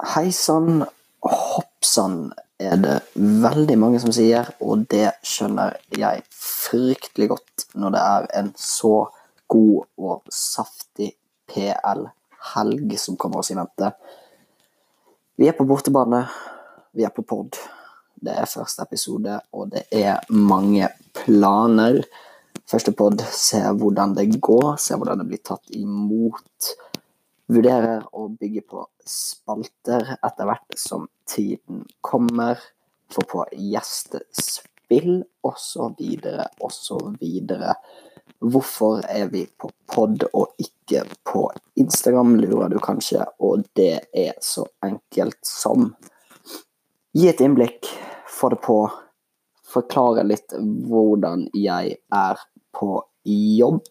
Hei sann, hopp sann, er det veldig mange som sier, og det skjønner jeg fryktelig godt når det er en så god og saftig PL-helg som kommer oss i vente. Vi er på bortebane, vi er på pod. Det er første episode, og det er mange planer. Første pod, se hvordan det går, se hvordan det blir tatt imot. Vurderer å bygge på spalter etter hvert som tiden kommer. Få på gjestespill, osv., osv. Hvorfor er vi på pod og ikke på Instagram, lurer du kanskje, og det er så enkelt som Gi et innblikk, få det på, forklare litt hvordan jeg er på jobb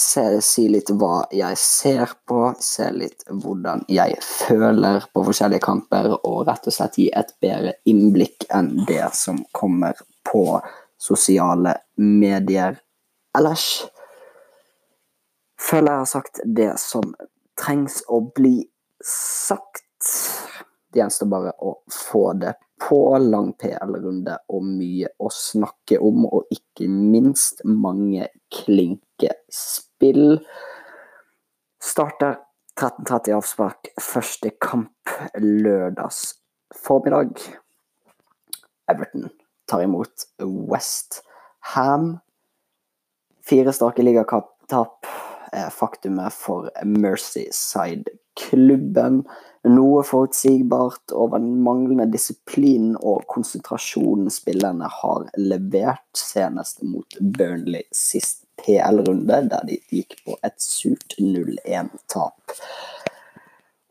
si litt hva jeg ser på, se litt hvordan jeg føler på forskjellige kamper, og rett og slett gi et bedre innblikk enn det som kommer på sosiale medier ellers. Føler jeg har sagt det som trengs å bli sagt. Det gjenstår bare å få det på lang PL-runde og mye å snakke om, og ikke minst mange klinkespill. Starter 13.30 avspark, første kamp lørdags formiddag. Everton tar imot West Ham. Fire strake er faktumet for Mercyside-klubben. Noe forutsigbart over den manglende disiplinen og konsentrasjonen spillerne har levert, senest mot Burnley sist PL-runde, der de gikk på et surt 0-1-tap.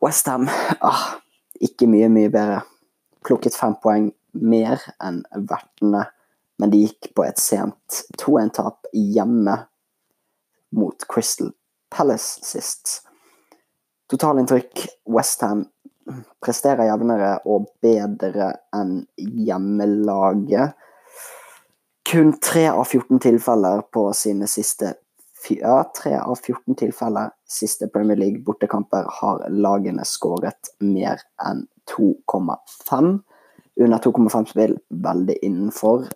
Westham ah, ikke mye, mye bedre. Plukket fem poeng mer enn vertene, men de gikk på et sent 2-1-tap hjemme mot Crystal Palace sist. Totalinntrykk Westham presterer jevnere og bedre enn hjemmelaget. Kun 3 av 14 tilfeller på sine siste ja, 3 av 14 tilfeller siste Premier League bortekamper har lagene skåret mer enn 2,5. Under 2,5 spill veldig innenfor.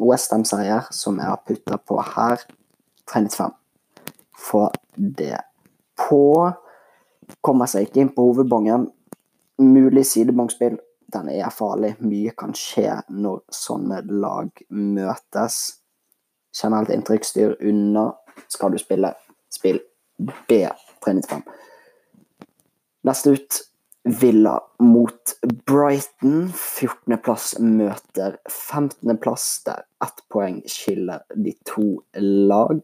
Westham-seier, som jeg har putta på her, 3,95. Få det på. Kommer seg ikke inn på hovedbongen. Mulig sidebankspill. Den er farlig. Mye kan skje når sånne lag møtes. Generelt inntrykksstyr unna. Skal du spille, spill B395. Neste ut Villa mot Brighton. 14.-plass møter 15.-plass, der ett poeng skiller de to lag.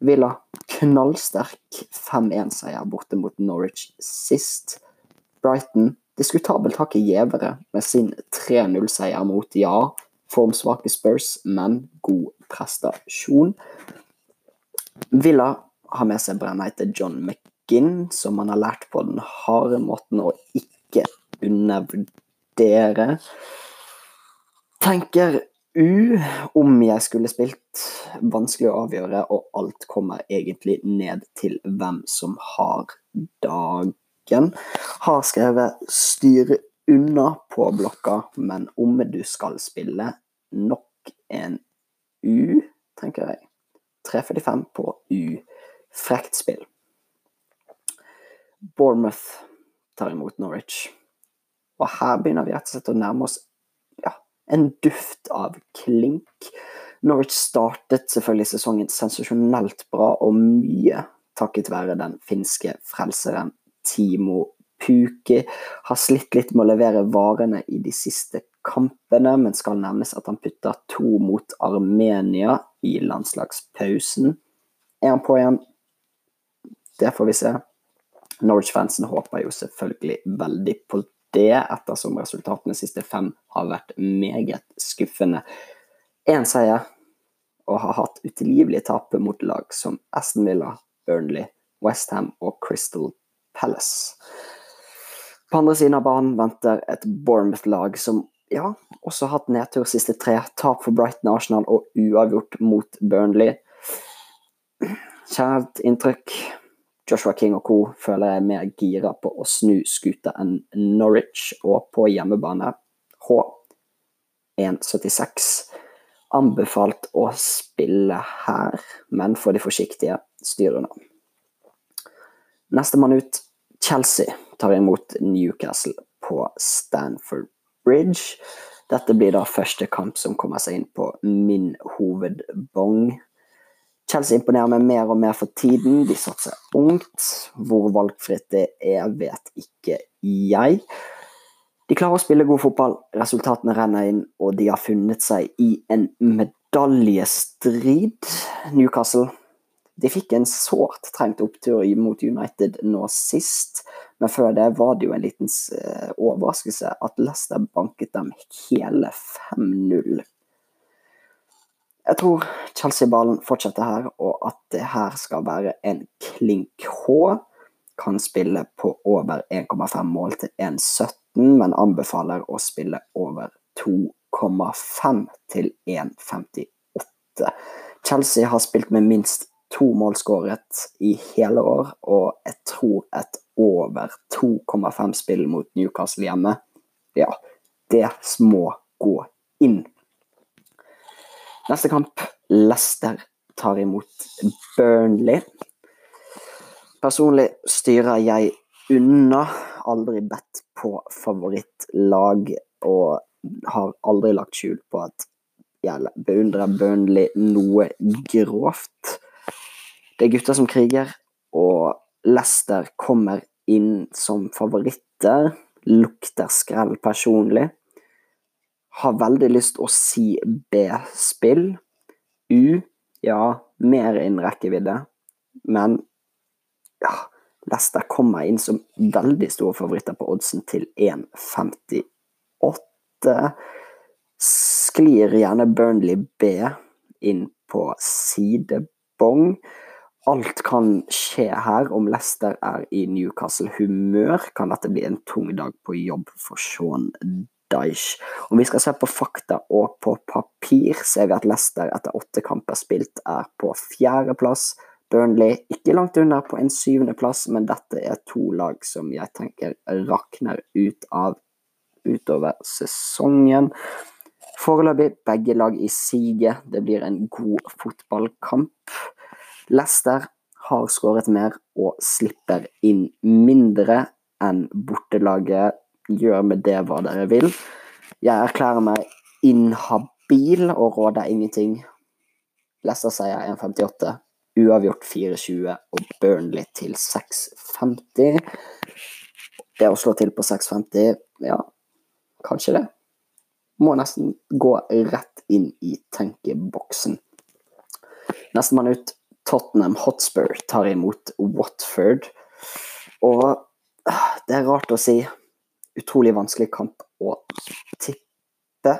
Villa knallsterk 5-1-seier borte mot Norwich sist. Brighton diskutabelt hakket gjevere med sin 3-0-seier mot, ja, formsvake Spurs, men god prestasjon. Villa har med seg brennheite John McGinn, som han har lært på den harde måten å ikke undervurdere. Tenker U om jeg skulle spilt. Vanskelig å avgjøre, og alt kommer egentlig ned til hvem som har dagen. Har skrevet 'styre unna' på blokka, men om du skal spille nok en U, tenker jeg. 3.45 på U. Frekt spill. Bournemouth tar imot Norwich. Og her begynner vi rett og slett å nærme oss en duft av klink. Norwich startet selvfølgelig sesongen sensasjonelt bra, og mye takket være den finske frelseren Timo Puki. Har slitt litt med å levere varene i de siste kampene, men skal nevnes at han putter to mot Armenia i landslagspausen. Er han på igjen? Det får vi se. Norwich-fansen håper jo selvfølgelig veldig på det, ettersom resultatene de siste fem har vært meget skuffende. Én seier, og har hatt utilgivelige tap mot lag som Aston Villa, Burnley, Westham og Crystal Palace. På andre siden av banen venter et Bournemouth-lag som ja, også har hatt nedtur siste tre. Tap for Brighton Arsenal og uavgjort mot Burnley. Kjært inntrykk. Joshua King og co. føler jeg er mer gira på å snu skuta enn Norwich, og på hjemmebane H 1,76. Anbefalt å spille her, men for de forsiktige, styr unna. Nestemann ut, Chelsea tar imot Newcastle på Stanford Bridge. Dette blir da første kamp som kommer seg inn på min hovedbong. Chelsea imponerer meg mer og mer for tiden. De satser ungt. Hvor valgfritt det er, vet ikke jeg. De klarer å spille god fotball, resultatene renner inn, og de har funnet seg i en medaljestrid. Newcastle de fikk en sårt trengt opptur mot United nå sist, men før det var det jo en liten eh, overraskelse at Leicester banket dem hele 5-0. Jeg tror Chelsea-ballen fortsetter her, og at det her skal være en klink H. Kan spille på over 1,5 mål til 1,17 men anbefaler å spille over 2,5 til 1,58. Chelsea har spilt med minst to mål skåret i hele år, og jeg tror et over 2,5 spill mot Newcastle hjemme, ja, det må gå inn. Neste kamp, Leicester tar imot Burnley. Personlig styrer jeg unna aldri bedt på favorittlag og har aldri lagt skjul på at jeg beundrer Burnley noe grovt. Det er gutter som kriger, og Leicester kommer inn som favoritter. Lukter skrell personlig. Har veldig lyst å si B-spill. U, ja, mer innen rekkevidde. Men ja, Leicester kommer inn som veldig store favoritter på oddsen til 1,58. Sklir gjerne Burnley B inn på sidebong. Alt kan skje her. Om Leicester er i Newcastle-humør, kan dette bli en tung dag på jobb for Sean Dyche. Om vi skal se på fakta og på papir, ser vi at Leicester etter åtte kamper spilt er på fjerdeplass. Burnley ikke langt unna på en syvendeplass, men dette er to lag som jeg tenker rakner ut av utover sesongen. Foreløpig begge lag i siget. Det blir en god fotballkamp. Leicester har skåret mer og slipper inn mindre enn bortelaget. Gjør med det hva dere vil. Jeg erklærer meg inhabil og råder ingenting. Leicester sier 1,58 uavgjort 4-20 og Burnley til 6-50. Det å slå til på 6-50, ja, kanskje det. Må nesten gå rett inn i tenkeboksen. Nestemann ut, Tottenham Hotspur tar imot Watford. Og ah, det er rart å si. Utrolig vanskelig kamp å tippe.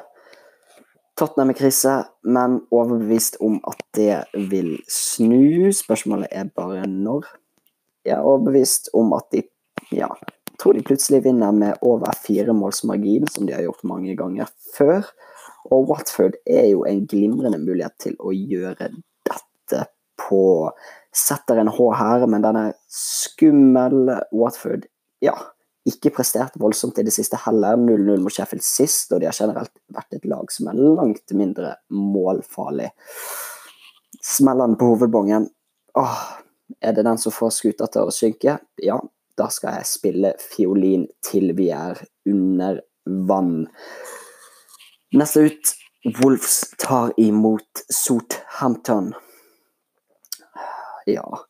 Tottenham i krise, men overbevist om at det vil snu. Spørsmålet er bare når. Jeg er overbevist om at de ja, tror de plutselig vinner med over firemålsmargin, som de har gjort mange ganger før. Og Watford er jo en glimrende mulighet til å gjøre på Setter en H her, men den er skummel. Watford, ja ikke prestert voldsomt i det siste heller. 0-0 mot Sheffield sist, og de har generelt vært et lag som er langt mindre målfarlig. Smeller den på hovedbongen. Åh, er det den som får skuta til å synke? Ja, da skal jeg spille fiolin til vi er under vann. Neste ut Wolves tar imot Southampton. Ja,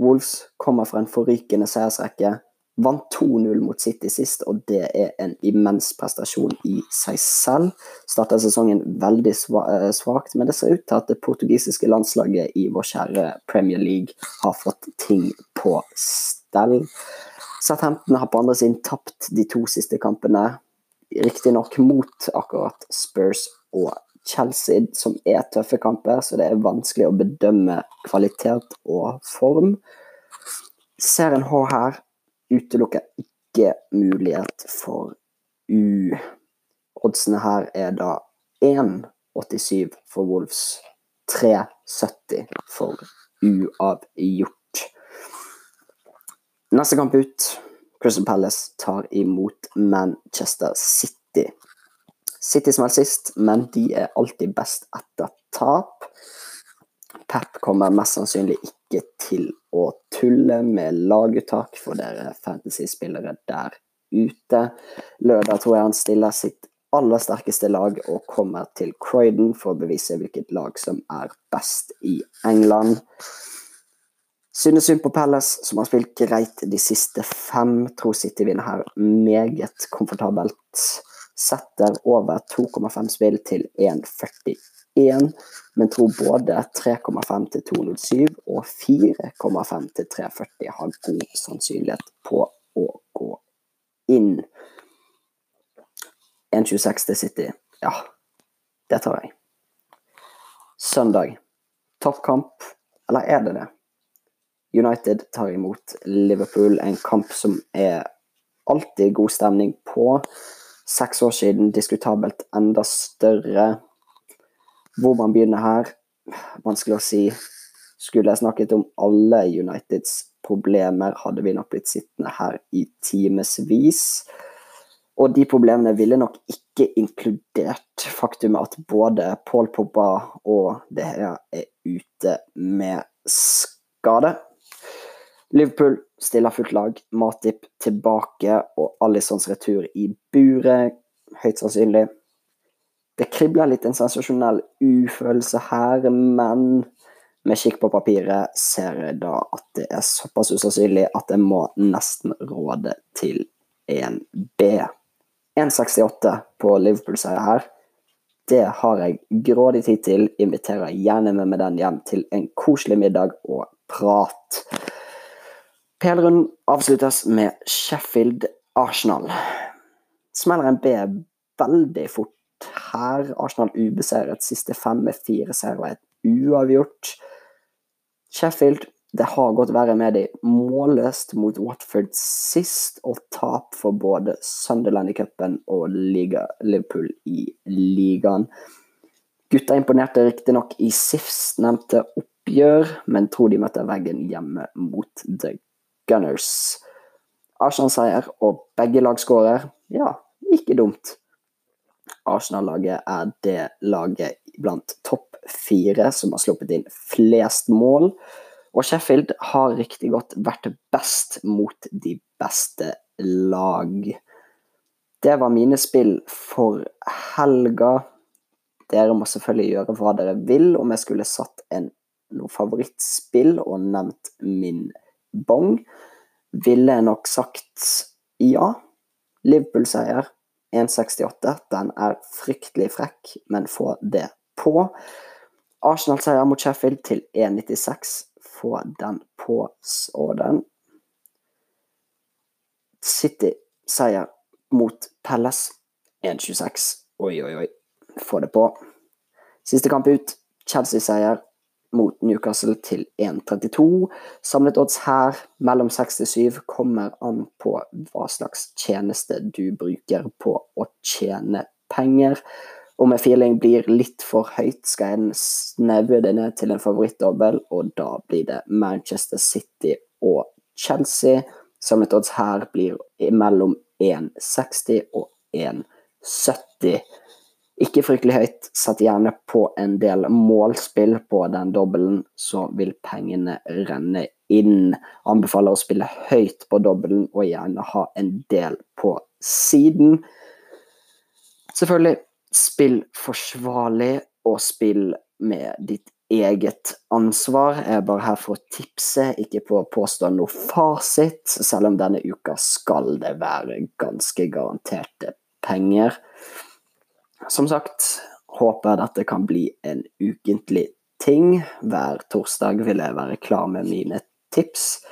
Wolves kommer fra en forrykende seiersrekke. Vant 2-0 mot City sist, og det er en immens prestasjon i seg selv. Starta sesongen veldig eh, svakt, men det ser ut til at det portugisiske landslaget i vår kjære Premier League har fått ting på stell. Southampton har på andre siden tapt de to siste kampene, riktignok mot akkurat Spurs og Chelsea, som er tøffe kamper, så det er vanskelig å bedømme kvalitet og form. Ser en H her utelukker ikke mulighet for U. Oddsene her er da 1,87 for Wolves, 3,70 for uavgjort. Neste kamp ut. Crystal Palace tar imot Manchester City. City som er sist, men de er alltid best etter tap. Pep kommer mest sannsynlig ikke til å tulle med laguttak for dere fantasy-spillere der ute. Lørdag tror jeg han stiller sitt aller sterkeste lag og kommer til Croydon for å bevise hvilket lag som er best i England. Synes synd på Palace, som har spilt greit de siste fem. Tror City vinner her meget komfortabelt. Setter over 2,5 spill til 1,41, men tror både 3,5 til 2,07 og 4,5 til 3,40 har god sannsynlighet på å gå inn. 1,26 til City. Ja, det tar jeg. Søndag. Toppkamp, eller er det det? United tar imot Liverpool, en kamp som er alltid god stemning på. Seks år siden diskutabelt enda større. Hvor man begynner her, vanskelig å si. Skulle jeg snakket om alle Uniteds problemer, hadde vi nok blitt sittende her i timevis. Og de problemene ville nok ikke inkludert faktumet at både Paul Pogba og det her er ute med skade. Liverpool stiller fullt lag. Matip tilbake og Alissons retur i buret, høyt sannsynlig. Det kribler litt en sensasjonell ufølelse her, men med kikk på papiret ser jeg da at det er såpass usannsynlig at jeg må nesten råde til en B. 1,68 på Liverpool-seier her. Det har jeg grådig tid til. Inviterer gjerne med meg den hjem til en koselig middag og prat. PL-runden avsluttes med Sheffield-Arsenal. Smeller en B veldig fort her. Arsenal ubeseiret siste fem med fire seire og et uavgjort. Sheffield det har gått verre med de målløst mot Watford sist, og tap for både Sunderland i cupen og Liga, Liverpool i ligaen. Gutta imponerte riktignok i SIFs nevnte oppgjør, men tror de møtte veggen hjemme mot The Gunners. Arsenal-seier og begge lag skårer. Ja, ikke dumt. Arsenal-laget er det laget blant topp fire som har sluppet inn flest mål. Og Sheffield har riktig godt vært best mot de beste lag. Det var mine spill for helga. Dere må selvfølgelig gjøre hva dere vil. Om jeg skulle satt en noe favorittspill og nevnt min bong, ville jeg nok sagt ja. Liverpool-seier 1,68. Den er fryktelig frekk, men få det på. Arsenal-seier mot Sheffield til 1,96. Få den på så den. City-seier mot Palace 1,26. Oi, oi, oi. Få det på. Siste kamp ut. Chelsea-seier mot Newcastle til 1,32. Samlet odds her mellom 6 til 7 kommer an på hva slags tjeneste du bruker på å tjene penger. Om en feeling blir litt for høyt, skal jeg snaue det ned til en favorittdobbel, og da blir det Manchester City og Chelsea. Samlet odds her blir mellom 1,60 og 1,70. Ikke fryktelig høyt. Sett gjerne på en del målspill på den dobbelen, så vil pengene renne inn. Anbefaler å spille høyt på dobbelen og gjerne ha en del på siden. Selvfølgelig, spill forsvarlig og spill med ditt eget ansvar. Jeg er bare her for å tipse, ikke på å påstå noe fasit, selv om denne uka skal det være ganske garanterte penger. Som sagt, håper jeg dette kan bli en ukentlig ting. Hver torsdag vil jeg være klar med mine tips.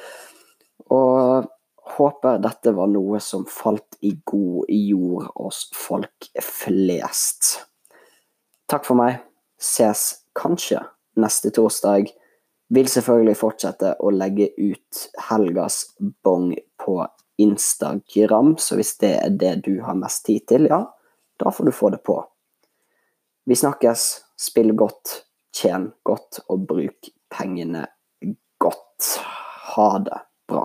Og håper dette var noe som falt i god jord hos folk flest. Takk for meg. Ses kanskje neste torsdag. Vil selvfølgelig fortsette å legge ut helgas bong på Instagram, så hvis det er det du har mest tid til, ja, da får du få det på. Vi snakkes. Spill godt, tjen godt og bruk pengene godt. Ha det bra.